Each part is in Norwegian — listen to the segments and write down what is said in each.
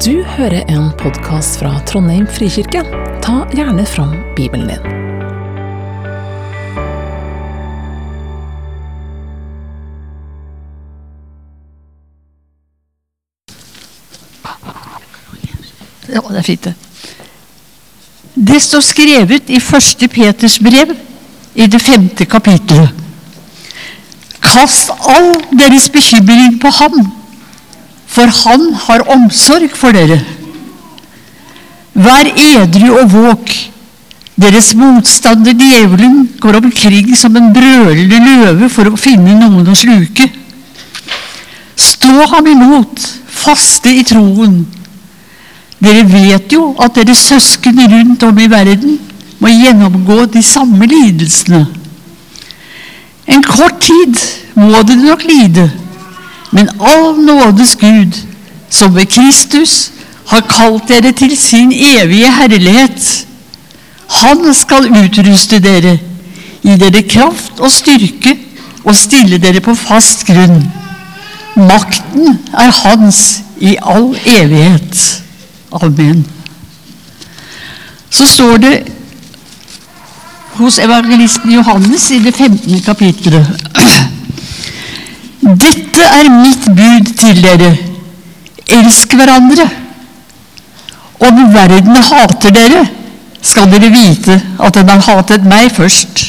Du hører en podkast fra Trondheim frikirke. Ta gjerne fram Bibelen din. Ja, det er fint, det. Det står skrevet i første Peters brev, i det femte kapittelet. Kast all deres bekymring på ham, for han har omsorg for dere. Vær edru og våk. Deres motstander djevelen går omkring som en brølende løve for å finne noen å sluke. Stå ham imot, faste i troen. Dere vet jo at deres søsken rundt om i verden må gjennomgå de samme lidelsene. En kort tid må dere nok lide, men av nådes Gud, som ved Kristus har kalt dere til sin evige herlighet, han skal utruste dere, gi dere kraft og styrke og stille dere på fast grunn. Makten er hans i all evighet. Amen. Så står det hos evangelisten Johannes i det 15. kapittelet. Dette er mitt bud til dere. Elsk hverandre. Om verden hater dere, skal dere vite at den har hatet meg først.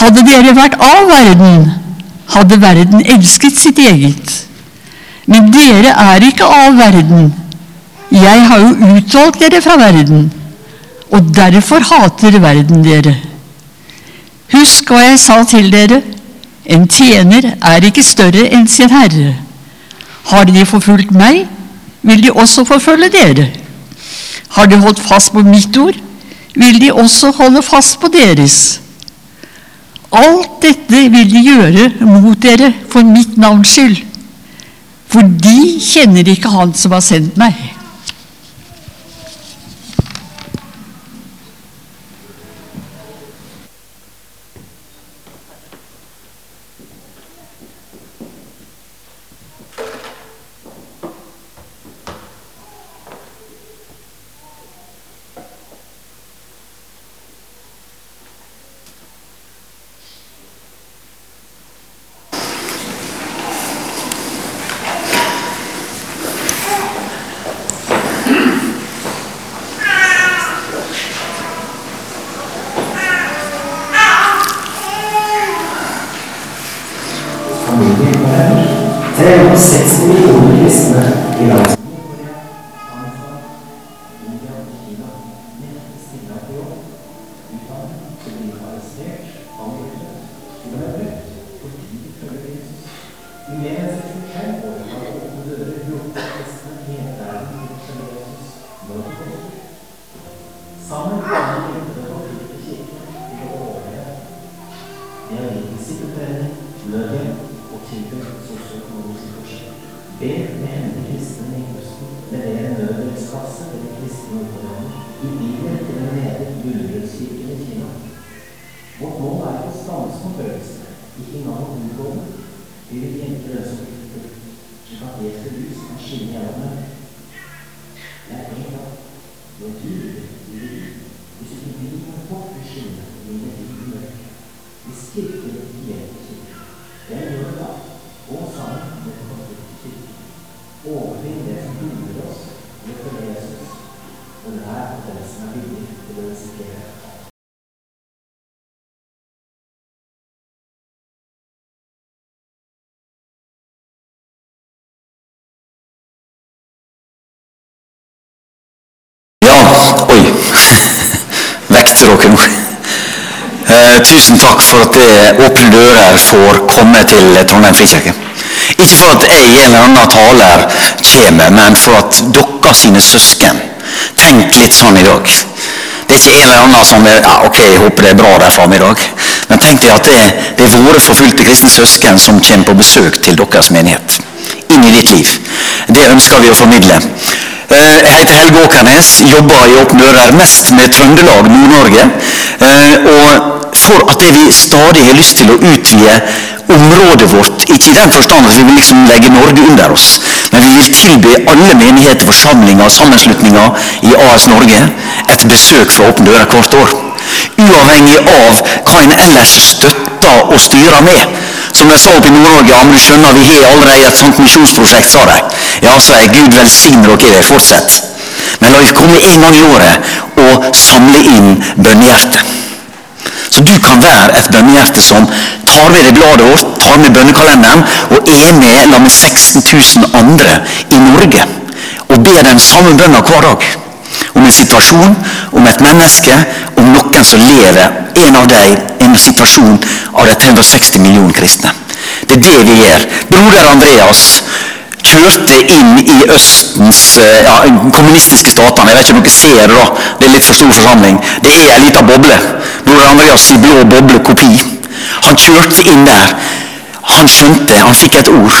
Hadde dere vært av verden, hadde verden elsket sitt eget. Men dere er ikke av verden. Jeg har jo utvalgt dere fra verden, og derfor hater verden dere. Husk hva jeg sa til dere. En tjener er ikke større enn sin herre. Har de forfulgt meg, vil de også forfølge dere. Har de holdt fast på mitt ord, vil de også holde fast på deres. Alt dette vil de gjøre mot dere for mitt navns skyld, for de kjenner ikke Han som har sendt meg. Hvis kirken hjelper tusen takk for at det Åpne dører får komme til Trondheim frikirke. Ikke for at jeg eller annen taler kommer, men for at dere sine søsken Tenk litt sånn i dag. Det er ikke en eller annen som er, ja, ok, jeg håper det er bra der framme i dag. Men tenk deg at det, det er våre forfulgte kristne søsken som kommer på besøk til deres menighet. Inn i ditt liv. Det ønsker vi å formidle. Eh, Jeg heter Helge Åkernes, jobber i Åpne dører mest med Trøndelag, Nord-Norge. Eh, Og for at vi stadig har lyst til å utvide området vårt. Ikke i den forstand at vi vil liksom legge Norge under oss, men vi vil tilby alle menigheter, forsamlinger og sammenslutninger i AS Norge et besøk fra Åpne dører hvert år. Uavhengig av hva en ellers støtter og styrer med. Som sa oppe i Nord-Norge, ja, men du skjønner, vi har allerede et sånt misjonsprosjekt fra deg. Ja, sa jeg, Gud velsigne dere, fortsett. Men la oss komme en gang i året og samle inn bønnehjertet. Så du kan være et bønnehjerte som tar med deg bladet vårt, tar med bønnekalenderen og er med la med 16 000 andre i Norge og ber den samme bønna hver dag. Om en situasjon, om et menneske, om noen som lever, en av dem, en situasjon av de 360 millioner kristne. Det er det vi gjør. Broder Andreas kjørte inn i Østens eh, ja, kommunistiske statene. Jeg vet ikke om dere ser det, da. Det er litt for stor forsamling. Det er en liten boble. Broder Andreas i blå boble-kopi. Han kjørte inn der. Han skjønte, han fikk et ord.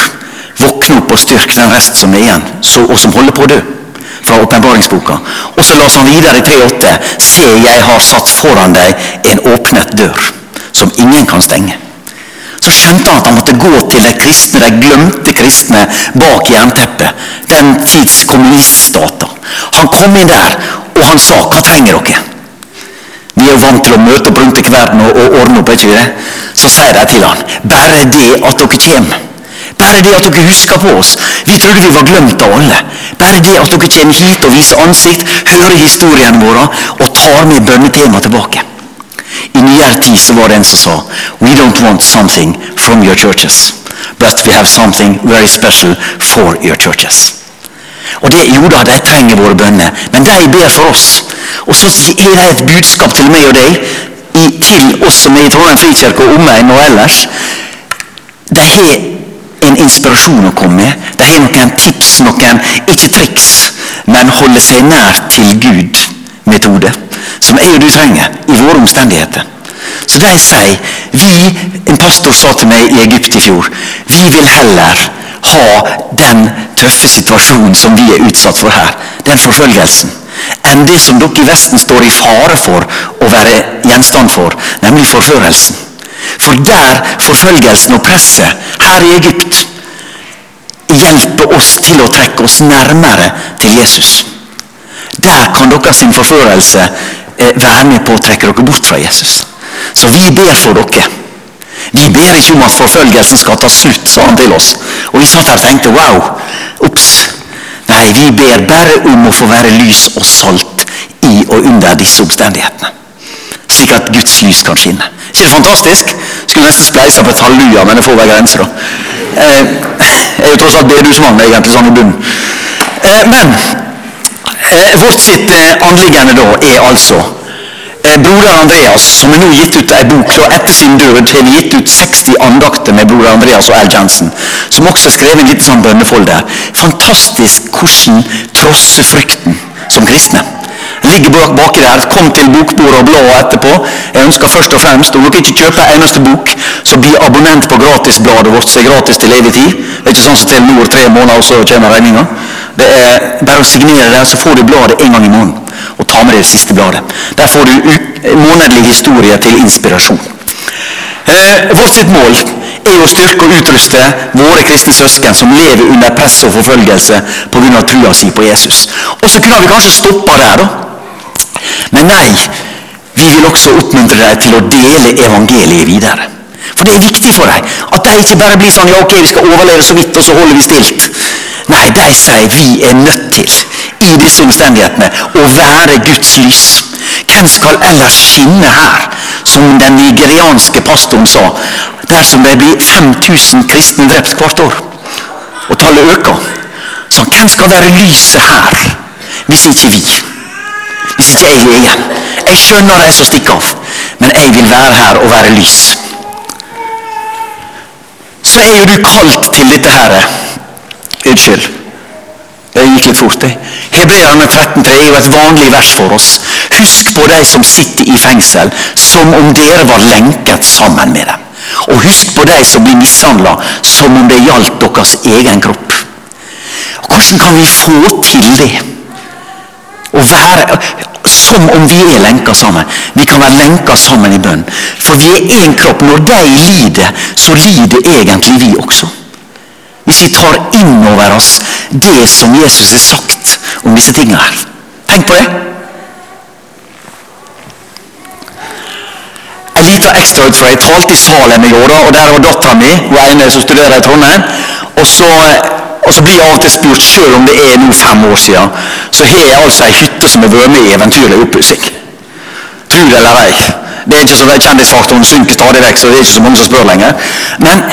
Våkne opp og styrk den rest som er igjen, og som holder på å dø. Fra åpenbaringsboka. Og så las han videre i 3.8. Se, jeg har satt foran deg en åpnet dør, som ingen kan stenge så skjønte han at han måtte gå til de kristne, de glemte kristne bak jernteppet. Den tids kommuniststater. Han kom inn der, og han sa 'Hva trenger dere?' Vi er vant til å møte opp rundt i verden og, og ordne opp. ikke det? Så sier de til han, 'Bare det at dere kommer.' Bare det at dere husker på oss. Vi trodde vi var glemt av alle. Bare det at dere kommer hit og viser ansikt, hører historiene våre og tar med bønnetemaet tilbake. I nyere tid så var det en som sa We don't want something from your churches, but we have something very special for your churches. Og det, Jo da, de trenger våre bønner, men de ber for oss. Og så er det et budskap til meg og deg, til oss som er i Trondheim frikirke og omegn og ellers. De har en inspirasjon å komme med. De har noen tips, noen ikke triks, men holde seg nær til Gud-metode som jeg og du trenger i våre omstendigheter. Så de sier vi, En pastor sa til meg i Egypt i fjor vi vil heller ha den tøffe situasjonen som vi er utsatt for her, den forfølgelsen, enn det som dere i Vesten står i fare for å være gjenstand for, nemlig forførelsen. For der forfølgelsen og presset, her i Egypt, hjelper oss til å trekke oss nærmere til Jesus. Der kan deres forførelse Eh, være med på å trekke dere bort fra Jesus. Så vi ber for dere. Vi ber ikke om at forfølgelsen skal ta slutt, sa han til oss. Og vi satt her og tenkte wow, ops. Nei, vi ber bare om å få være lys og salt i og under disse omstendighetene. Slik at Guds lys kan skinne. Ikke det fantastisk? Skulle nesten spleisa på et halleluja, men det får være grenser, da. Eh, jeg er jo tross alt bedehusmann, egentlig, sånn i bunnen. Eh, men vårt sitt eh, anliggende da er altså Broder Andreas, som har nå gitt ut ei bok da etter sin død, har vi gitt ut 60 andakter med broder Andreas og Al Jensen. Som også har skrevet en liten sånn bønnefolde. Fantastisk hvordan trosse frykten som kristne. Bak baki der. Kom til bokbordet og Bladet etterpå. Jeg ønsker først og fremst, Om dere ikke kjøper eneste bok, så bli abonnent på gratisbladet vårt, som er gratis til evig tid. Det er ikke sånn som til Nord tre måneder, og så kommer regninga. Det er bare å signere der, så får du bladet en gang i måneden. Og ta med deg det siste bladet. Der får du månedlig historie til inspirasjon. Eh, vårt sitt mål er å styrke og utruste våre kristne søsken som lever under press og forfølgelse pga. trua si på Jesus. Og så kunne vi kanskje stoppa der, da. Men nei, vi vil også oppmuntre dem til å dele evangeliet videre. For det er viktig for dem at de ikke bare blir sånn ja ok, vi skal overleve så vidt, og så holder vi stilt. Nei, de sier vi er nødt til i disse omstendighetene å være Guds lys. Hvem skal ellers skinne her? Som den nigerianske pastoren sa. Dersom det blir 5000 kristne drept hvert år, og tallet øker. Så hvem skal være lyset her, hvis ikke vi? Hvis ikke jeg igjen? Jeg skjønner de som stikker av, men jeg vil være her og være lys. Så er jo du kalt til dette her Unnskyld. Det gikk litt fort. Hebreerne 13,3 er jo et vanlig vers for oss. Husk på de som sitter i fengsel, som om dere var lenket sammen med dem. Og husk på de som blir mishandla, som om det gjaldt deres egen kropp. Og Hvordan kan vi få til det? Å være som om vi er lenka sammen. Vi kan være lenka sammen i bønn. For vi er én kropp. Når de lider, så lider egentlig vi også. Hvis vi tar inn over oss det som Jesus har sagt om disse tingene her. Tenk på det. En liten ekstraut, for jeg talte i Salem i går, og der var dattera mi, hun ene som studerer i Trondheim. Og så, og så blir jeg av og til spurt, selv om det er nå fem år siden, så har jeg altså ei hytte som har vært med i eventyrlig oppussing. Tro det eller ei. Det er ikke så Kjendisfaktoren synker stadig vekk, så det er ikke så mange som spør lenger. Men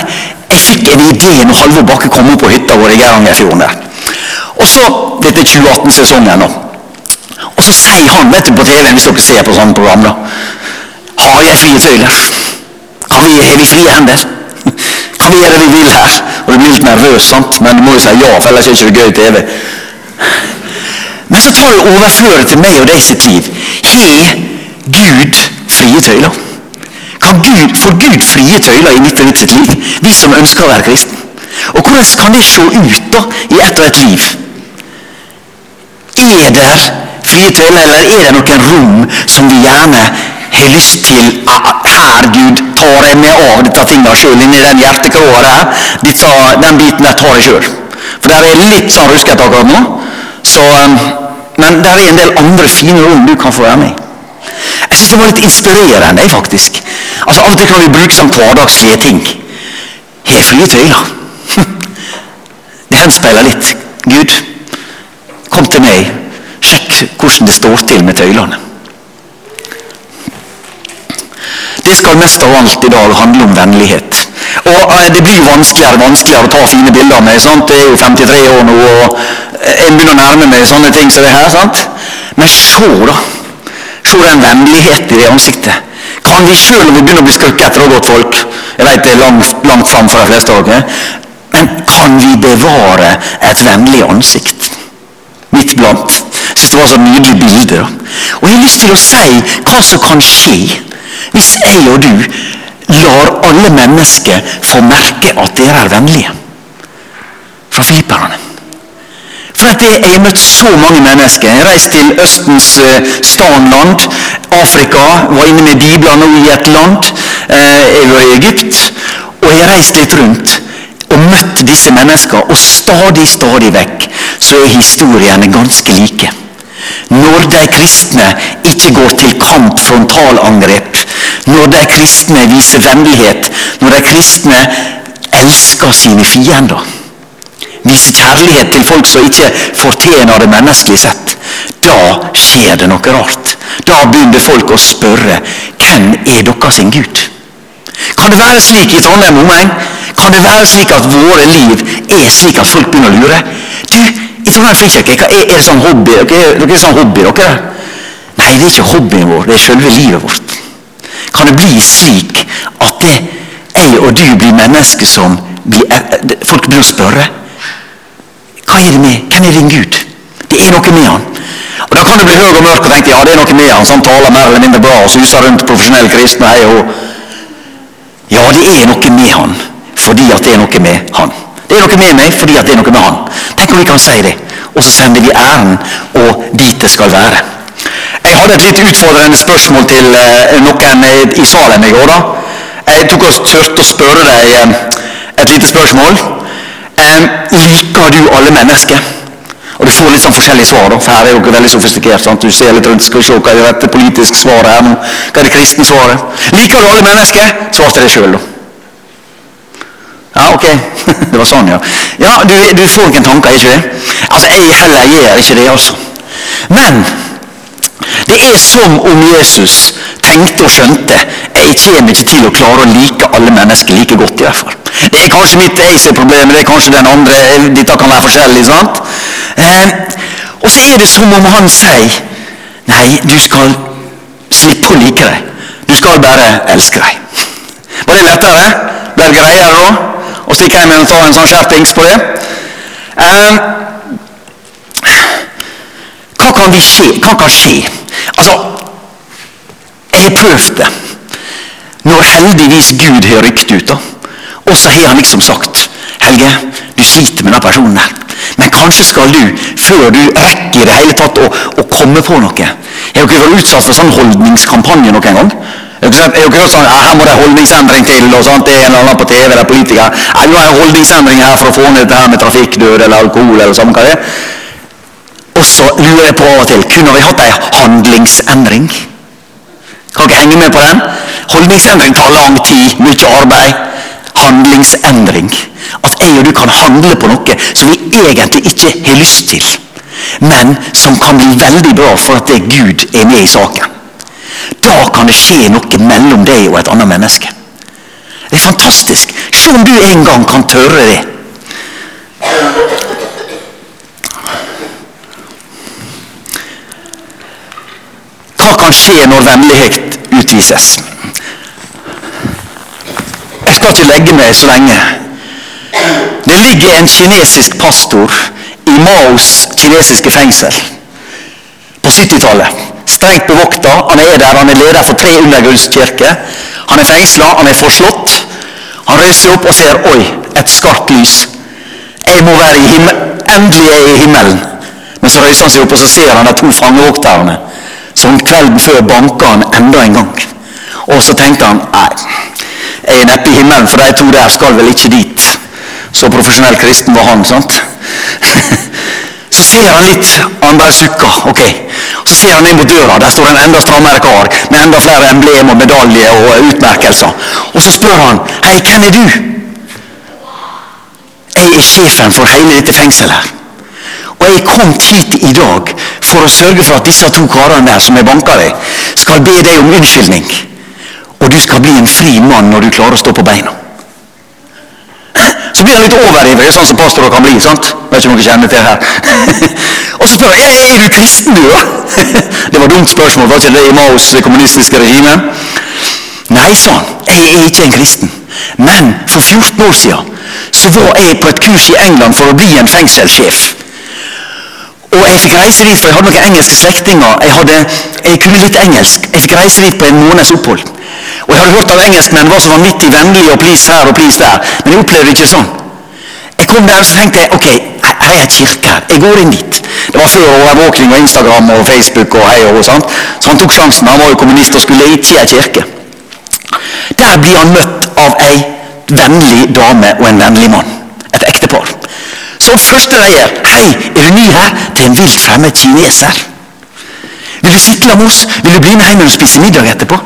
jeg fikk en idé når Halvor Bakke kom opp på hytta vår i Geirangerfjorden der. Og så, Dette er 2018-sesongen nå. Og så sier han vet du, på TV, hvis dere ser på sånne program, da Har jeg frie tøyler? Har vi, har vi frie hender? Kan vi gjøre det vi vil her? Og du blir litt nervøs, sant? men du må jo si ja, for ellers er det ikke gøy TV. Men så tar jeg overfører til meg og deg sitt liv. Har Gud frie tøyler? Kan Gud, får Gud frie tøyler i mitt og ditt sitt liv? Vi som ønsker å være kristen. Og hvordan kan det se ut da i ett og ett liv? Er det frie tøyler, eller er det noen rom som vi gjerne har lyst til Her, Gud, tar jeg meg av dette tinget sjøl inni den hjertekroa der. Dette, den biten der tar jeg sjøl. For der er litt sånn ruskete akkurat nå. Så, um, men det er en del andre fine rom du kan få være med i. Jeg syns det var litt inspirerende, faktisk. Altså Av og til kan vi bruke som hverdagslige ting. Har jeg frie tøyler? Det henspeiler litt. Gud, kom til meg. Sjekk hvordan det står til med tøylene. Det skal mest av alt i dag handle om vennlighet. Og eh, Det blir vanskeligere og vanskeligere å ta fine bilder av meg. sant? Jeg er jo 53 år nå, og jeg begynner å nærme meg sånne ting som det her. sant? Men se, da. Se den vennligheten i det ansiktet. Kan vi sjøl om vi begynner å bli skrukket etter og gått folk Jeg vet det er langt, langt fram for de fleste av dere. Men kan vi bevare et vennlig ansikt midt? Jeg synes det var så nydelig bilde. da. Og jeg har lyst til å si hva som kan skje hvis jeg og du lar alle mennesker få merke at dere er vennlige. Fra filipperne. For at Jeg har møtt så mange mennesker. Jeg har reist til Østens uh, stanland. Afrika. Var inne med Bibelen nå i et land. Uh, jeg var i Egypt. Og jeg har reist litt rundt og møtt disse menneskene. Og stadig, stadig vekk så er historiene ganske like. Når de kristne ikke går til kamp, frontalangrep, når de kristne viser vennlighet, når de kristne elsker sine fiender, viser kjærlighet til folk som ikke fortjener det menneskelig sett, da skjer det noe rart. Da begynner folk å spørre hvem er deres Gud? Kan det være slik i Trondheim omegn? Kan det være slik at våre liv er slik at folk begynner å lure? Du, i Trondheim frikirke, er, er det sånn hobby? Dere, dere er sånn hobby, dere? Nei, det er ikke hobbyen vår, det er selve livet vårt. Kan det bli slik at det, jeg og du blir mennesker som blir, folk begynner å spørre hva er det med, Hvem er din Gud? Det er noe med han. Og Da kan du bli høy og mørk og tenke ja, det er noe med han som taler mer eller mindre bra og suser rundt profesjonelle kristne. Hei, og... Ja, det er noe med han fordi at det er noe med han. Det er noe med meg fordi at det er noe med han. Tenk om vi kan si det. Og så sender vi æren og dit det skal være. Jeg hadde et litt utfordrende spørsmål til eh, noen i salen i går. da. Jeg tok og turte å spørre deg eh, et lite spørsmål. Eh, liker du alle mennesker? Og Du får litt sånn forskjellige svar. da, for Her er dere veldig sofistikert. sant? Du ser litt rundt, skal se hva er det rette politiske svaret her nå. Hva er det kristne svaret? Liker du alle mennesker? Svarte deg sjøl, da. Ja, ok. Det var sånn, ja. Ja, Du, du får noen tanker, ikke det? Altså, Jeg heller gjør ikke det, altså. Men det er som om Jesus tenkte og skjønte jeg kommer ikke til å klare å like alle mennesker like godt. i hvert fall. Det er kanskje mitt jeg som er det er kanskje den andre. Dette kan være forskjellig. sant? Eh, og så er det som om han sier nei, du skal slippe å like dem. Du skal bare elske dem. Var det lettere? Ble det greiere da? Og stikke hjem og ta en sånn skjerpings på det? Eh, hva kan, skje? hva kan skje? Altså, jeg har prøvd det. Når heldigvis Gud har rykt ut, da. Og så har han liksom sagt Helge, du sliter med den personen her. Men kanskje skal du, før du rekker i det hele tatt å, å komme på noe, Har dere vært utsatt for sånn holdningskampanje noen gang? Har dere hørt sånn, her må det holdningsendring til, og sånt, det er en eller annen på TV, det er politikere. Ja, nå er det en holdningsendring her for å få ned dette her med trafikkdød eller alkohol eller samme hva det er. Og så lurer jeg på av og til, kunne vi hatt en handlingsendring? Kan dere henge med på den? Holdningsendring tar lang tid, mye arbeid. Handlingsendring. At jeg og du kan handle på noe som vi egentlig ikke har lyst til, men som kan bli veldig bra for at det Gud er med i saken. Da kan det skje noe mellom deg og et annet menneske. Det er fantastisk. Se om du en gang kan tørre det. Hva kan skje når vennlighet utvises? Jeg skal ikke legge meg så lenge. Det ligger en kinesisk pastor i Maos kinesiske fengsel på 70-tallet. Strengt bevokta. Han er der, han er leder for tre undergrunnskirker. Han er fengsla, han er forslått. Han reiser opp og ser oi, et skarpt lys. Jeg må være i himmelen. Endelig er jeg i himmelen. Men så reiser han seg opp og så ser han de to fangevokterne. Så kvelden før banka han enda en gang. Og så tenkte han nei, jeg er neppe i himmelen, for de to der skal vel ikke dit. Så profesjonell kristen var han, sant? Ser han litt, han bare sukker. ok. Så ser han inn mot døra, der står en enda strammere kar med enda flere emblem og medaljer og utmerkelser. Og så spør han hei, hvem er du? Jeg er sjefen for hele dette fengselet. Og jeg kom hit i dag for å sørge for at disse to karene der som jeg banka deg, skal be deg om unnskyldning. Og du skal bli en fri mann når du klarer å stå på beina. Så blir han litt overivrig, sånn som pastorer kan bli. sant? Vet ikke om dere kjenner til her. og så spør han er du kristen, du, det var et dumt spørsmål. Var ikke det i Maos kommunistiske regime? Nei, sa han. Jeg er ikke en kristen. Men for 14 år siden så var jeg på et kurs i England for å bli en fengselssjef. Og jeg fikk reise dit, for jeg hadde noen engelske slektninger. Jeg, hadde, jeg kunne litt engelsk. Jeg fikk reise dit på en måneds opphold. Og jeg hadde hørt at engelskmenn var så vanvittig vennlige og please her og please der. Men jeg opplevde det ikke sånn. Jeg kom der og så tenkte jeg, ok, her er et kirke her. Jeg går inn dit. Det var før overvåkning og Instagram og Facebook og hei og sånt. Så han tok sjansen. Han var jo kommunist og skulle i ei kirke. Der blir han møtt av ei vennlig dame og en vennlig mann. Et ektepar. Så første de her? Det er en vilt fremmed kineser. Vil du sitte sammen med oss? Vil du bli med hjem og spise middag etterpå?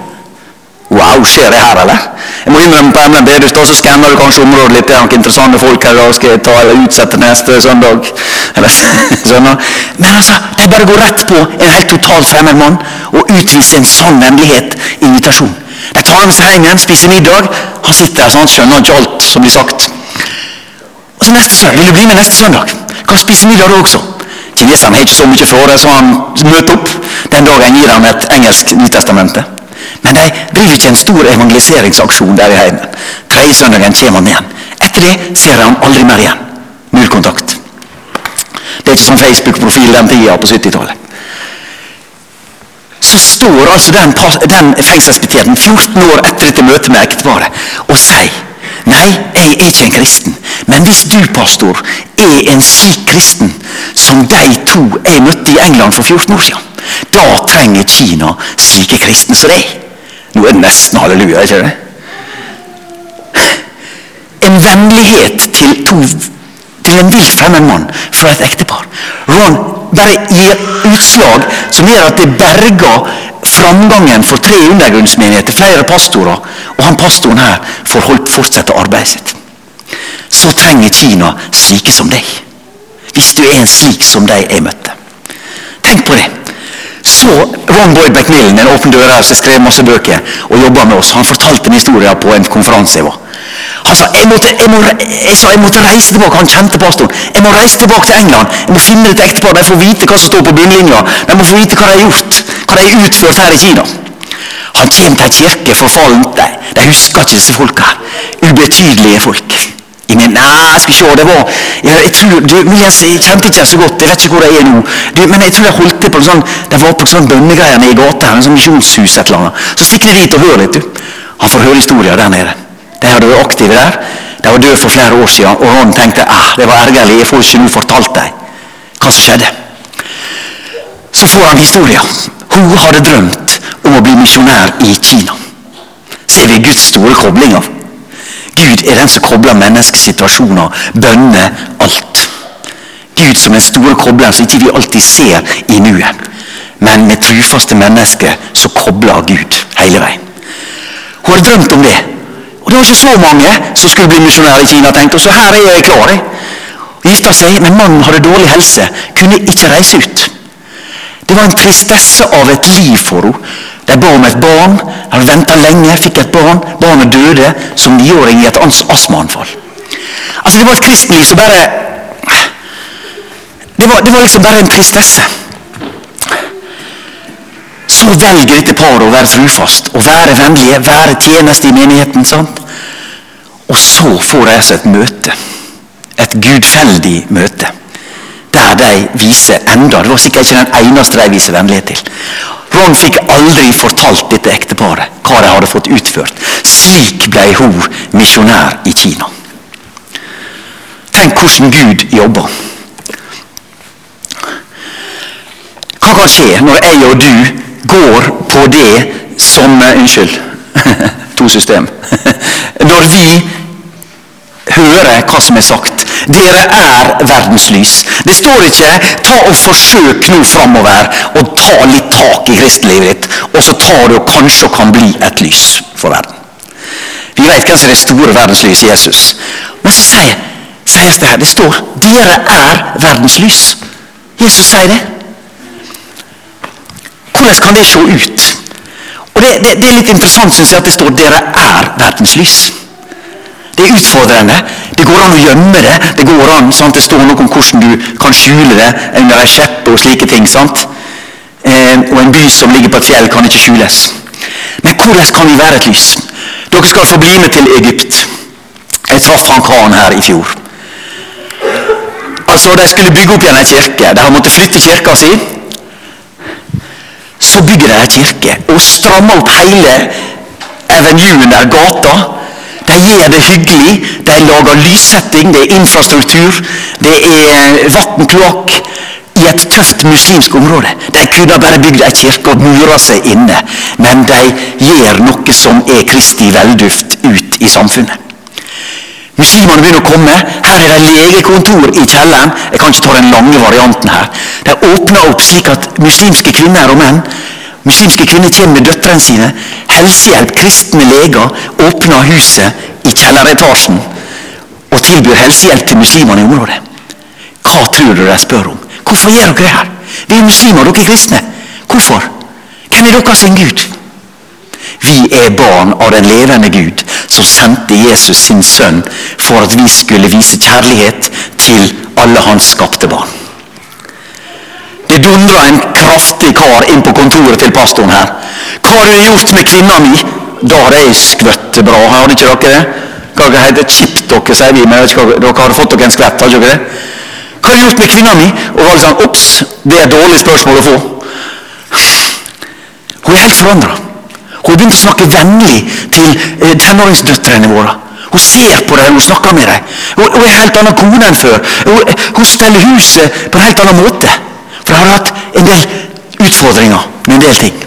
Wow, skjer det her, eller? Jeg må innrømme på MNB, du står så skanner du kanskje området litt. Det er noen interessante folk her, da skal jeg ta eller utsette neste søndag. Eller, skjønner? Men altså, de bare går rett på en helt totalt fremmed mann og utviser en sann vennlighet, invitasjon. De tar ham med seg hjem igjen, spiser middag. Han sitter der, så han skjønner ikke alt som blir sagt. Og så neste søndag, Vil du bli med neste søndag? Kan spise middag da også. Kineserne har ikke så mye for det, så han møter opp. Den dagen gir han et engelsk Nytestamente. Men de driver ikke en stor evangeliseringsaksjon der i heimen. Tredje søndagen kommer han igjen. Etter det ser jeg han aldri mer igjen. Null kontakt. Det er ikke sånn Facebook-profil den tida på 70-tallet. Så står altså den, den fengselsbetjenten 14 år etter dette møtet med ekteparet og sier Nei, jeg er ikke en kristen. Men hvis du, pastor, er en slik kristen som de to jeg møtte i England for 14 år siden, da trenger Kina slike kristne som deg. Nå er det nesten halleluja, ikke det? En vennlighet til to til en vilt fremmed mann fra et ektepar. Ron bare gir utslag som gjør at det berger framgangen for tre undergrunnsmenigheter, flere pastorer, og han pastoren her får fortsette arbeidet sitt. Så trenger Kina slike som deg. Hvis du er en slik som de jeg møtte. Tenk på det. Så Ron Boyd McMillan, en åpen dør her som skrev masse bøker og jobba med oss, han fortalte en historie på en konferanse jeg var. Han sa jeg måtte, jeg, må, jeg sa jeg måtte reise tilbake. Han kjente pastoren. Jeg må reise tilbake til England. Jeg må finne et ektepar. De får vite hva som står på bunnlinja. De må få vite hva de har gjort. Hva de har utført her i Kina. Han til en kirke forfallen. De, de husker ikke disse folka. Ubetydelige folk. Ingen, nei, jeg skal se, det var jeg, jeg tror, du, jeg, jeg kjente ikke så godt, jeg vet ikke hvor de er nå. Du, men jeg tror jeg holdt til på en sånn, de var på en sånn bønnegreier nede i gata her, en sånn misjonshus et eller annet. Så stikker de dit og hører litt, du. Han får høre historier der nede. De hadde vært aktive der. De var døde for flere år siden, og han tenkte ah, det var ergerlig, jeg får ikke nå fortalt dem hva som skjedde. Så får han historier. Hun hadde drømt om å bli misjonær i Kina. Ser vi Guds store koblinger? Gud er den som kobler menneskesituasjoner, bønner, alt. Gud som den store kobleren som ikke vi alltid ser i nuet. Men med trufaste mennesker så kobler Gud hele veien. Hun hadde drømt om det. Og det var ikke så mange som skulle bli misjonærer i Kina. tenkte hun, Så her er jeg klar. Jeg. Gifta seg, men mannen hadde dårlig helse. Kunne ikke reise ut. Det var en tristesse av et liv for henne. De ba om et barn. Hadde venta lenge, fikk et barn. Barnet døde som niåring i et astmaanfall. Altså, det var et kristenliv som bare det var, det var liksom bare en tristesse. Så velger dette paret å være trufast, å være vennlige, være tjeneste i menigheten. sant? Og så får de altså et møte. Et gudfeldig møte. Der de viser enda Det var sikkert ikke den eneste de viser vennlighet til. Ron fikk aldri fortalt dette ekteparet hva de hadde fått utført. Slik ble hun misjonær i Kina. Tenk hvordan Gud jobber. Hva kan skje når jeg og du går på det som Unnskyld. To system. Når vi hører hva som er sagt. Dere er verdenslys. Det står ikke 'ta og forsøk nå framover og ta litt tak i kristelivet ditt', og så tar du og kanskje kan bli et lys for verden. Vi vet hvem som er det store verdenslyset Jesus. Men så sier, sies det her, det står 'dere er verdenslys'. Jesus sier det. Hvordan kan det se ut? Og Det, det, det er litt interessant synes jeg, at det står 'dere er verdenslys'. Det er utfordrende. Det går an å gjemme det. Det går an, sant? det står noe om hvordan du kan skjule det under ei skjeppe og slike ting. sant? Eh, og en by som ligger på et fjell, kan ikke skjules. Men hvordan kan vi være et lys? Dere skal få bli med til Egypt. Jeg traff han karen her i fjor. Altså, De skulle bygge opp igjen ei kirke. De har måttet flytte kirka si. Så bygger de ei kirke og strammer opp hele avenuen der, gata. Gjør det hyggelig. De lager lyssetting, det er infrastruktur, det er vann, kloakk. I et tøft muslimsk område. De kunne bare bygd ei kirke og mura seg inne. Men de gjør noe som er Kristi velduft ut i samfunnet. Muslimene begynner å komme. Her er det legekontor i kjelleren. Jeg kan ikke ta den lange varianten her. De åpner opp slik at muslimske kvinner og menn Muslimske kvinner kommer med døtrene sine. Helsehjelp, kristne leger åpner huset i kjelleretasjen og tilbyr helsehjelp til muslimene i området. Hva tror du de spør om? Hvorfor gjør dere det her? Vi er muslimer, dere er kristne. Hvorfor? Hvem er deres sin Gud? Vi er barn av den levende Gud, som sendte Jesus sin sønn for at vi skulle vise kjærlighet til alle hans skapte barn. Det dundra en kraftig kar inn på kontoret til pastoren her. 'Hva har du gjort med kvinna mi?' Da hadde jeg skvøtt bra. Hadde ikke dere det? Hva det heter chip dere, sier vi. Men dere hadde fått dere en skvett, hadde dere det? 'Hva har du gjort med kvinna mi?' Og var det sånn 'Ops, det er et dårlig spørsmål å få'. Hun er helt forandra. Hun har begynt å snakke vennlig til eh, tenåringsdøtrene våre. Hun ser på dem, hun snakker med dem. Hun, hun er en helt annen kone enn før. Hun, hun steller huset på en helt annen måte. For de har hatt en del utfordringer med en del ting.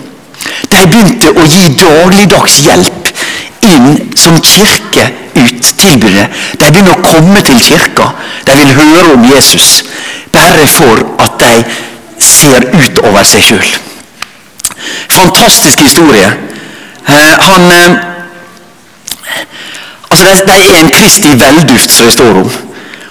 De begynte å gi dagligdags hjelp inn som kirke ut tilbudet. De begynner å komme til kirka. De vil høre om Jesus. Bare for at de ser utover seg sjøl. Fantastisk historie. Eh, han eh, Altså, det er en Kristi velduft som det står om.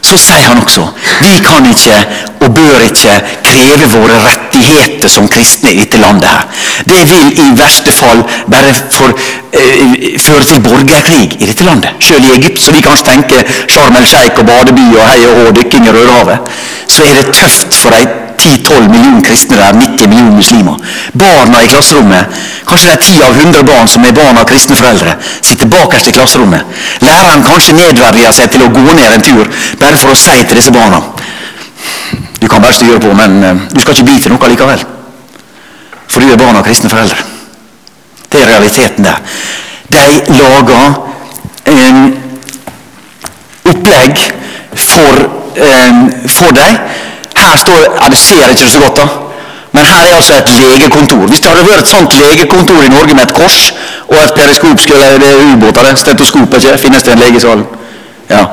Så sier han også vi kan ikke og bør ikke kreve våre rettigheter som kristne i dette landet. her. Det vil i verste fall bare for, eh, føre til borgerkrig i dette landet. Selv i Egypt, så vi kanskje tenker Sharm el-Sheikh og badeby og hei og hå, dykking i Rødehavet, så er det tøft for de 10-12 millioner kristne der, 90 millioner muslimer. Barna i klasserommet, kanskje det er 10 av 100 barn som er barn av kristne foreldre, sitter bakerst i klasserommet. Læreren kanskje nedverdiger seg til å gå ned en tur, bare for å si til disse barna Du kan bare styre på, men eh, du skal ikke bli til noe likevel. For du er barn av kristne foreldre. Det er realiteten der. De lager en opplegg for, eh, for deg. Her står ja, Det ser ikke så godt, da. Men her er altså et legekontor. Hvis det hadde vært et sånt legekontor i Norge med et kors og et periskop skulle det er ubåter, det, stetoskop, ikke? finnes det en lege i salen? Ja.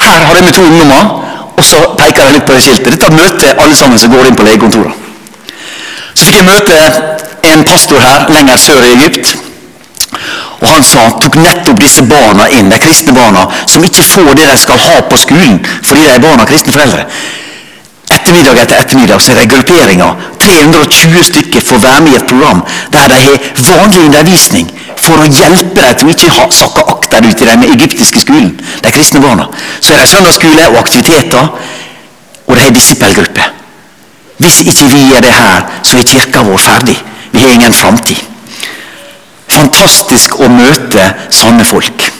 Her har med to ungdommer, og så peker jeg litt på det skiltet. Dette møter alle sammen som går inn på legekontoret. Så fikk jeg møte en pastor her lenger sør i Egypt. Og Han sa han tok nettopp disse barna inn, de kristne barna, som ikke får det de skal ha på skolen fordi de er barn av kristne foreldre. Ettermiddag etter ettermiddag så er det grupperinger. 320 stykker får være med i et program der de har vanlig undervisning for å hjelpe dem til å ikke sakke akterut i den egyptiske skolen. De kristne barna. Så er det søndagsskole og aktiviteter, og de har disippelgruppe. Hvis ikke vi gjør det her, så er kirka vår ferdig. Vi har ingen framtid. Fantastisk å møte sånne folk.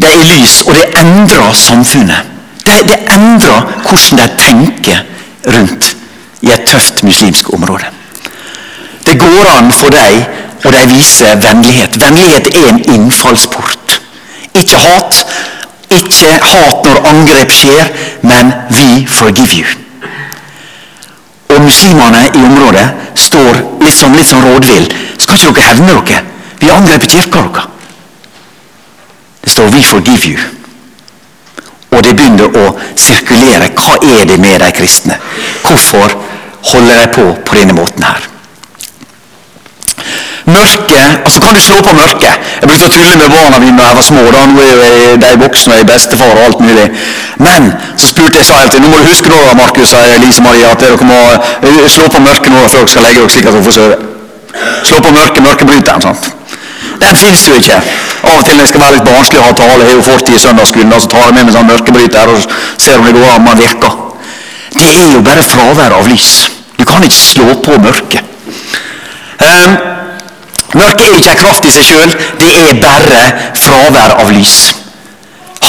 Det er lys, og det endrer samfunnet. Det, det endrer hvordan de tenker rundt i et tøft muslimsk område. Det går an for dem, og de viser vennlighet. Vennlighet er en innfallsport. Ikke hat. Ikke hat når angrep skjer, men 'we forgive you'. Og muslimene i området står litt sånn, litt sånn rådvill. Skal ikke dere hevne dere? Vi har angrepet kirka deres. Det står 'We forgive you'. Og det begynner å sirkulere. Hva er det med de kristne? Hvorfor holder de på på denne måten her? Mørket, altså Kan du slå på mørket? Jeg brukte å tulle med barna mine da jeg var små. da, Nå er de voksne er bestefar og alt mulig. Men så spurte jeg så jeg alltid nå må du huske da, Markus og Lise Maria, at dere må eh, slå på mørket nå før dere skal legge dere slik at dere får sove. Slå på mørket, mørkebryteren. sant? Den fins jo ikke. Av og til når jeg skal være litt barnslig og ha tale, har jo fortid i søndagsskolen, så tar jeg med meg sånn mørkebryter og ser om det går an man virker. Det er jo bare fravær av lys. Du kan ikke slå på mørket. Um, mørket er ikke en kraft i seg sjøl, det er bare fravær av lys.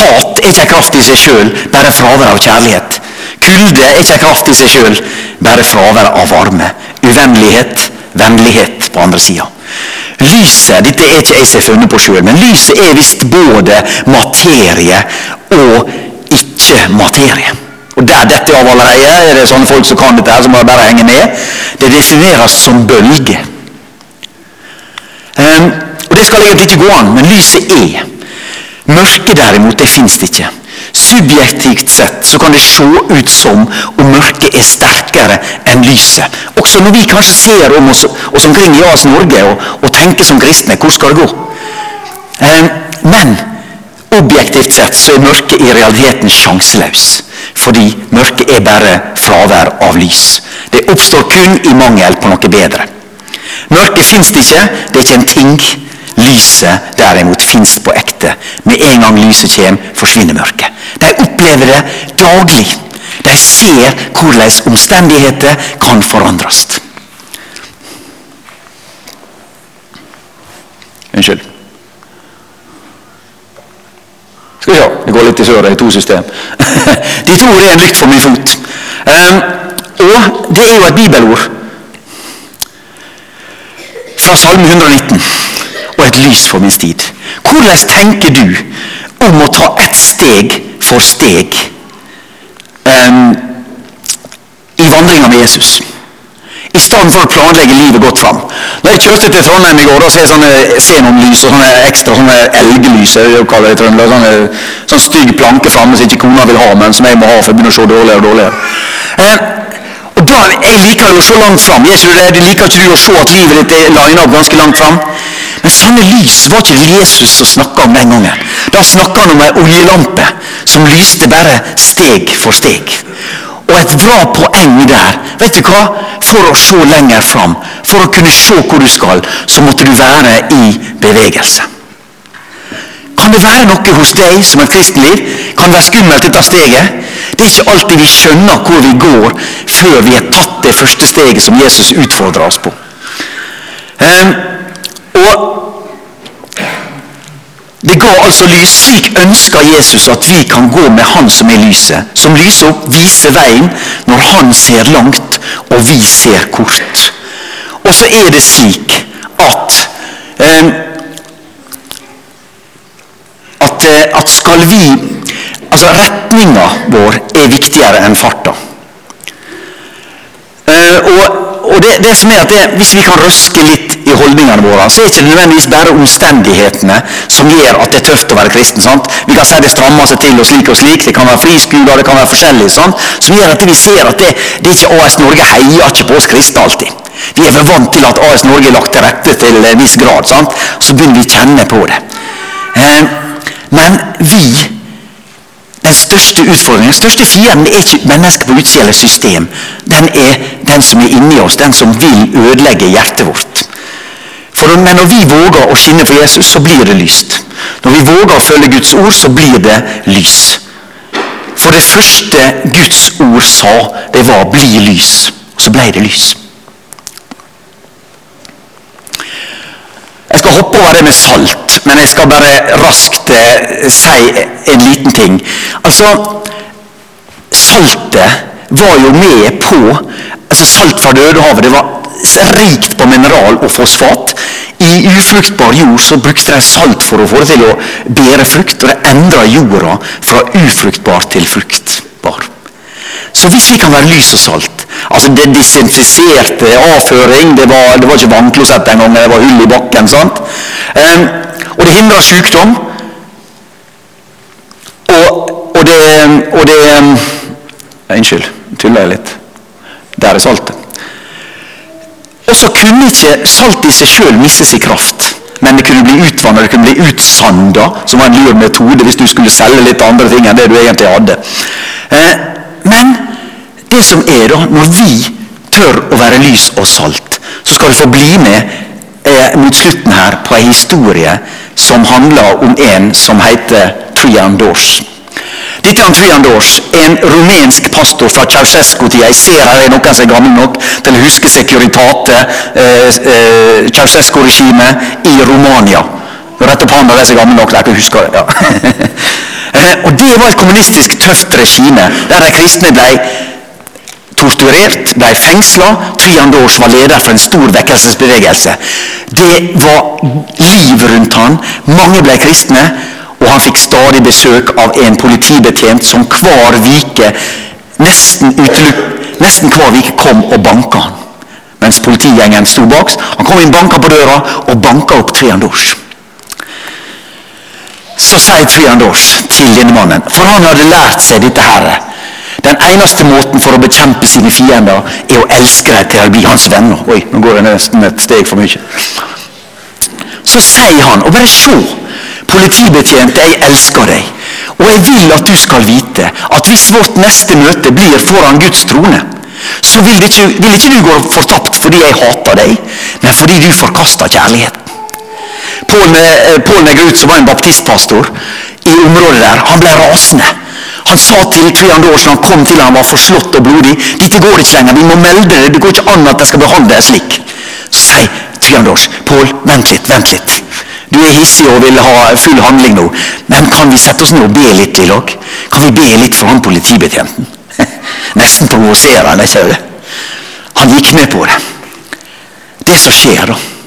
Hat er ikke en kraft i seg sjøl, bare fravær av kjærlighet. Kulde er ikke en kraft i seg sjøl, bare fravær av varme. Uvennlighet, vennlighet på andre sida. Lyset dette er ikke jeg har funnet på sjøl, men lyset er visst både materie og ikke-materie. Og Der detter av allerede. Er det sånne folk som kan dette, her, som bare henger med? Det defineres som bølge. Um, og Det skal egentlig ikke gå an, men lyset er. Mørket derimot, det fins ikke. Subjektivt sett så kan det se ut som om mørket er sterkere enn lyset. Også når vi kanskje ser om oss, oss omkring i AS Norge og, og tenker som kristne, hvor skal det gå? Um, men objektivt sett så er mørket i realiteten sjanseløs. Fordi mørket er bare fravær av lys. Det oppstår kun i mangel på noe bedre. Mørket fins det ikke, det er ikke en ting. Lyset derimot fins på ekte. Med en gang lyset kommer, forsvinner mørket. De opplever det daglig. De ser hvordan omstendigheter kan forandres. Unnskyld. Skal vi se, det går litt i sør, det er to system. Ditt ord er en lykt for min fot. Um, og det er jo et bibelord fra Salme 119 og et lys for min stid. Hvordan tenker du om å ta ett steg for steg um, i vandringa med Jesus? I stedet for å planlegge livet godt fram. Når jeg kjørte til Trondheim i går, og ser sånne xenonlys og sånne ekstra sånne elglys sånn stygg planke framme som ikke kona vil ha, men som jeg må ha for jeg begynner å se dårligere og dårligere. Eh, da, Jeg liker jo å se langt fram. Jeg du det liker ikke du å se at livet ditt er lina opp ganske langt fram? Men sånne lys var ikke det Jesus som snakka om den gangen. Da snakka han om ei oljelampe som lyste bare steg for steg. Og et bra poeng der vet du hva? For å se lenger fram, for å kunne se hvor du skal, så måtte du være i bevegelse. Kan det være noe hos deg som et kristenliv? Kan være skummelt dette steget? Det er ikke alltid vi skjønner hvor vi går før vi har tatt det første steget som Jesus utfordrer oss på. Um, og det ga altså lys. Slik ønsker Jesus at vi kan gå med Han som er lyset. Som lyser opp, viser veien når Han ser langt og vi ser kort. Og så er det slik at eh, at, at skal vi altså retninga vår er viktigere enn farta. Eh, og, og det, det som er at det, Hvis vi kan røske litt i holdningene våre, så er det ikke nødvendigvis bare omstendighetene som gjør at det er tøft å være kristen. sant? Vi kan si det strammer seg til og slik og slik. Det kan være friskoler, det kan være forskjellig. sant? Som gjør at vi ser at det, det er ikke AS Norge heier ikke på oss kristne alltid. Vi er for vant til at AS Norge er lagt til rette til en viss grad. sant? Så begynner vi å kjenne på det. Eh, men vi den største utfordringen, den største fienden er ikke mennesket på utsida eller system. Den er den som er inni oss, den som vil ødelegge hjertet vårt. For, når vi våger å skinne for Jesus, så blir det lyst. Når vi våger å følge Guds ord, så blir det lys. For det første Guds ord sa, det var 'bli lys'. Så ble det lys. Jeg skal hoppe over det med salt, men jeg skal bare raskt eh, si en liten ting. Altså, Saltet var jo med på altså Salt fra Dødehavet det var rikt på mineral og fosfat. I ufruktbar jord så brukte de salt for å få det til å bære frukt, og det endra jorda fra ufruktbar til fruktbar. Så hvis vi kan være lys og salt altså Det desinfiserte avføring, det var, det var ikke vannklosett engang, det var hull i bakken. sant? Um, og det hindrer sykdom. Og, og det, og det um, Unnskyld, tuller jeg litt. Der er saltet. Og så kunne ikke saltet i seg sjøl miste sin kraft. Men det kunne bli utvannet, det kunne bli utsanda, som var en lur metode hvis du skulle selge litt andre ting enn det du egentlig hadde. Eh, men det som er da, når vi tør å være lys og salt, så skal du få bli med eh, mot slutten her på en historie som handler om en som heter Trian Dorsch. Dette er Trian Dorsch, en rumensk pastor fra Ceaucescu-tida. Jeg ser her er noen som er gammel nok til å huske Securitate, eh, eh, Ceaucescu-regimet i Romania. Rett opp hånda de som er gamle nok, til å huske det. Ja. eh, og Det var et kommunistisk tøft regime der de kristne ble torturert, ble fengsla. Triandors var leder for en stor vekkelsesbevegelse. Det var liv rundt han. Mange ble kristne. Og han fikk stadig besøk av en politibetjent som hver vike, nesten, nesten hver vike kom og banka han. Mens politigjengen sto bak. Han kom inn, banka på døra og banka opp Trian Dorsch. Så sier Trian Dorsch til denne mannen, for han hadde lært seg dette her. Den eneste måten for å bekjempe sine fiender er å elske dem til å bli hans venner. Oi, nå går jeg nesten et steg for mye. Så sier han, og bare se Politibetjent, jeg elsker deg. Og jeg vil at du skal vite at hvis vårt neste møte blir foran Guds trone, så vil, ikke, vil ikke du gå fortapt fordi jeg hater deg, men fordi du forkaster kjærligheten. Pål eh, Negrut, som var en baptistpastor i området der, han ble rasende. Han sa til Trian Dors når han kom til han var forslått og blodig dette går ikke lenger, vi må melde det. Det går ikke an at de skal behandle deg slik. Så sier Trian Dors, Pål, vent litt, vent litt. Du er hissig og vil ha full handling nå. Men kan vi sette oss ned og be litt i lag? Kan vi be litt for han politibetjenten? Nesten provoserende, ikke det? Han gikk med på det. Det som skjer, da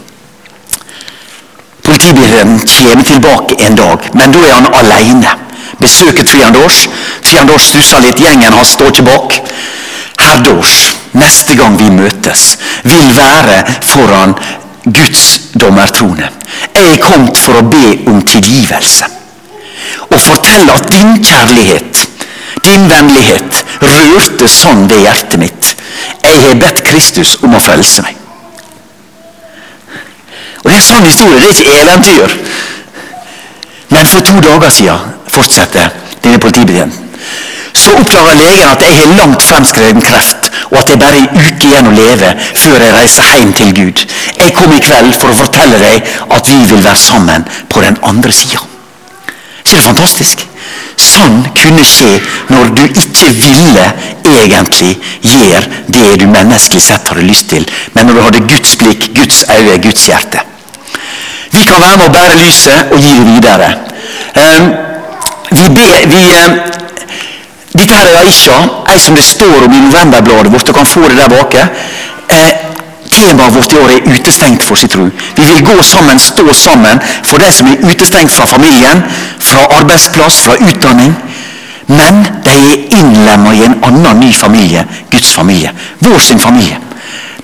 Politibetjenten kommer tilbake en dag, men da er han alene. Dors. Trian Dors stusser litt, gjengen hans står ikke bak. Herr neste gang vi møtes, vil være foran Guds dommertrone. Jeg er kommet for å be om tilgivelse. Og fortelle at din kjærlighet, din vennlighet, rørte sånn ved hjertet mitt. Jeg har bedt Kristus om å frelse meg. Og Det er en sann historie, det er ikke eventyr. Men for to dager siden fortsetter denne politibetjenten. Så oppdager legen at jeg har langt fremskreden kreft, og at det bare er en uke igjen å leve før jeg reiser hjem til Gud. Jeg kom i kveld for å fortelle deg at vi vil være sammen på den andre sida. ikke det fantastisk? Sånn kunne skje når du ikke ville egentlig gjøre det du menneskelig sett hadde lyst til, men når du hadde Guds blikk, Guds øye, Guds hjerte. Vi kan være med å bære lyset og gi det videre. Um, vi, be, vi dette her er Aisha, ei som det står om i novemberbladet vårt. og kan få det der bake. Eh, temaet vårt i år er 'utestengt for sin tro'. Vi vil gå sammen, stå sammen for de som er utestengt fra familien, fra arbeidsplass, fra utdanning. Men de er innlemma i en annen ny familie, Guds familie. Vår sin familie.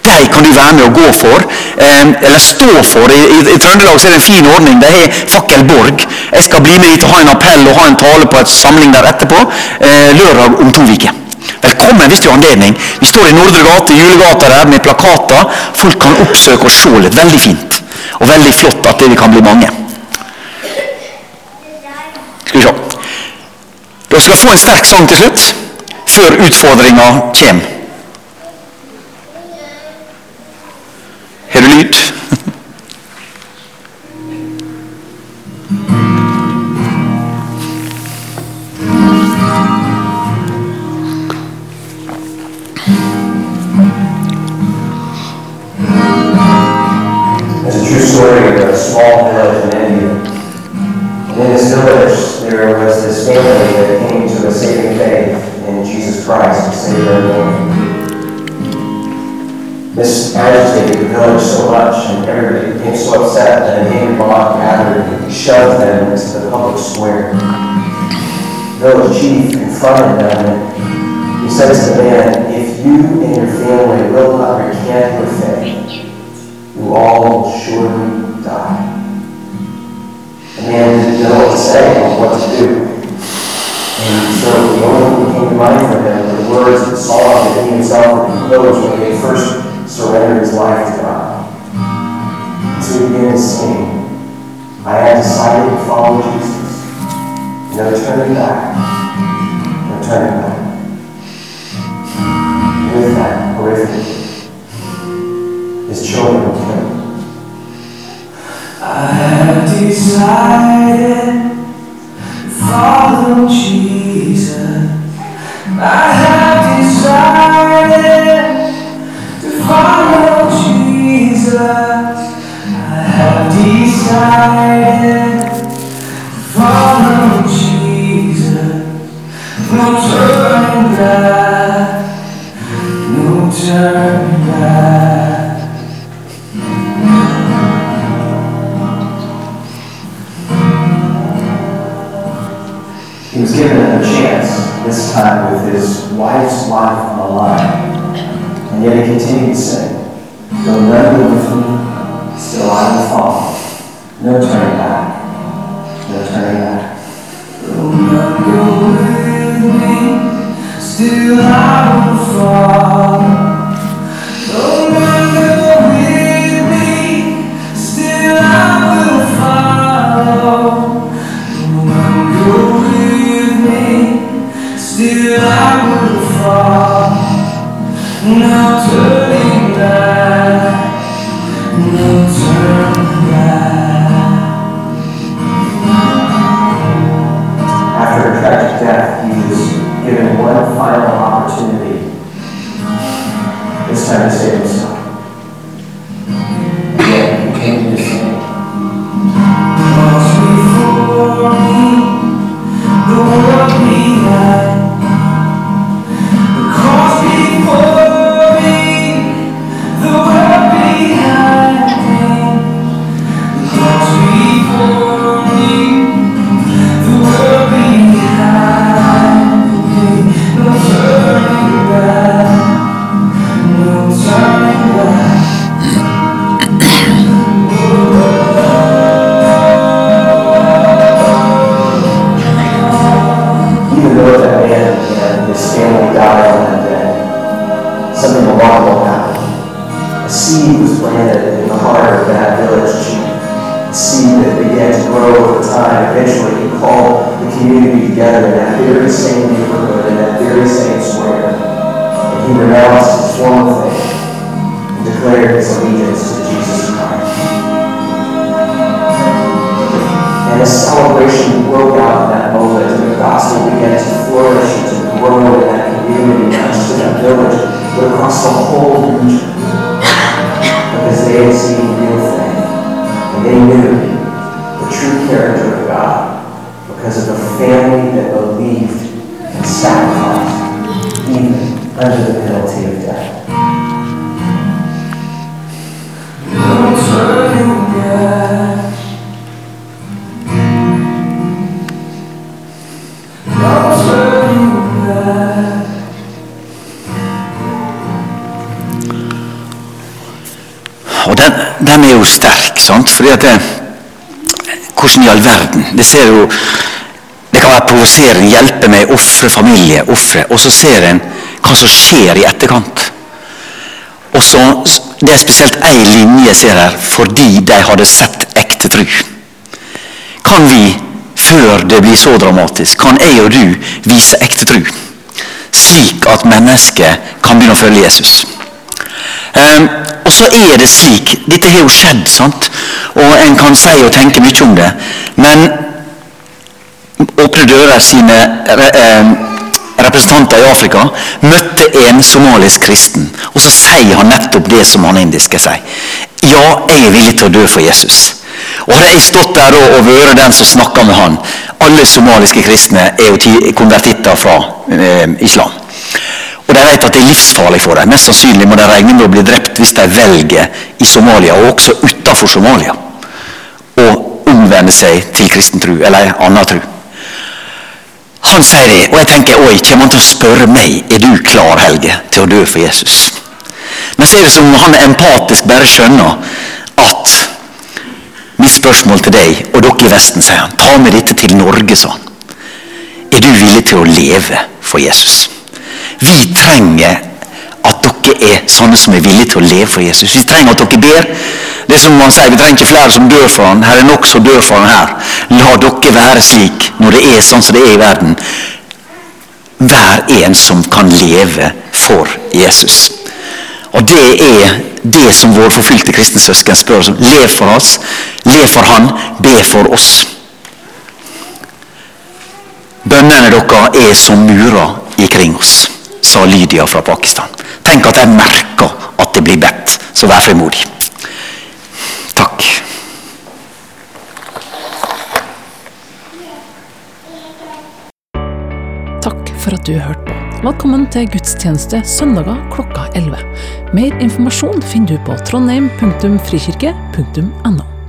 De kan du være med og gå for, eh, eller stå for. I, i, i Trøndelag er det en fin ordning. De har Fakkelborg. Jeg skal bli med dit og ha en appell og ha en tale på et samling der etterpå. Eh, lørdag om to uker. Velkommen hvis du har anledning. Vi står i Nordre gate, julegata der, med plakater. Folk kan oppsøke og se litt. Veldig fint. Og veldig flott at det kan bli mange. Skal vi se. Dere skal få en sterk sang til slutt, før utfordringa kommer. In India. And in this village, there was this family that came to a saving faith in Jesus Christ to save their. This agitated the village so much, and everybody became so upset that an angry mob gathered and shoved them into the public square. The village chief confronted them, and he said to the man, If you and your family will not recant your faith, you all will surely die. The man didn't know what to say or what to do. And so the only thing that came to mind for him were the words the that he himself had composed when he first surrendered his life to God. So he began to I have decided to follow Jesus. No turning back. No turning back. With that horrific his children were killed. I have decided to follow Jesus. I have decided follow Jesus. I have decided to follow Jesus. No turning back. No turning back. He was given a chance, this time with his wife's life on the line. And yet he continued to say, Though none be with me, still I will follow. No turning back. No turning back. Go with me, still I will follow. necessary. Sant? Fordi at det, Hvordan i all verden? Det ser jo det kan være provoserende. Hjelpe meg, ofre familie, ofre. Og så ser en hva som skjer i etterkant. Og så, Det er spesielt én linje jeg ser her, fordi de hadde sett ekte tru. Kan vi, før det blir så dramatisk, kan jeg og du vise ekte tru? Slik at mennesket kan begynne å følge Jesus. Um, og så er det slik Dette har jo skjedd, sant? Og en kan si og tenke mye om det. Men Åpne Dører sine eh, representanter i Afrika møtte en somalisk kristen. Og så sier han nettopp det som han indiske sier. Ja, jeg er villig til å dø for Jesus. Og hadde jeg stått der og, og vært den som snakka med han Alle somaliske kristne er jo konvertitter fra eh, islam. Og de vet at det er livsfarlig for dem. Mest sannsynlig må de regne med å bli drept hvis de velger i Somalia, og også utenfor Somalia, å omvende seg til kristen tro, eller annen tro. Han sier det, og jeg tenker oi, kommer han til å spørre meg er du klar, Helge, til å dø for Jesus? Men så er det som om han empatisk bare skjønner at mitt spørsmål til deg og dere i Vesten, sier han, ta med dette til Norge, sa han. Er du villig til å leve for Jesus? Vi trenger at dere er sånne som er villige til å leve for Jesus. Vi trenger at dere ber. Det er som man sier, Vi trenger ikke flere som dør for han. Her er nok som dør for han her. La dere være slik når det er sånn som det er i verden. Vær en som kan leve for Jesus. Og det er det som våre forfulgte kristne søsken spør oss om. Lev for oss, lev for Han, be for oss. Bønnene deres er som murer ikring oss, sa Lydia fra Pakistan. Tenk at jeg merker at det blir bedt, så vær frimodig. Takk. Takk for at du hørte på. Velkommen til gudstjeneste søndager klokka 11. Mer informasjon finner du på trondheim.frikirke.no.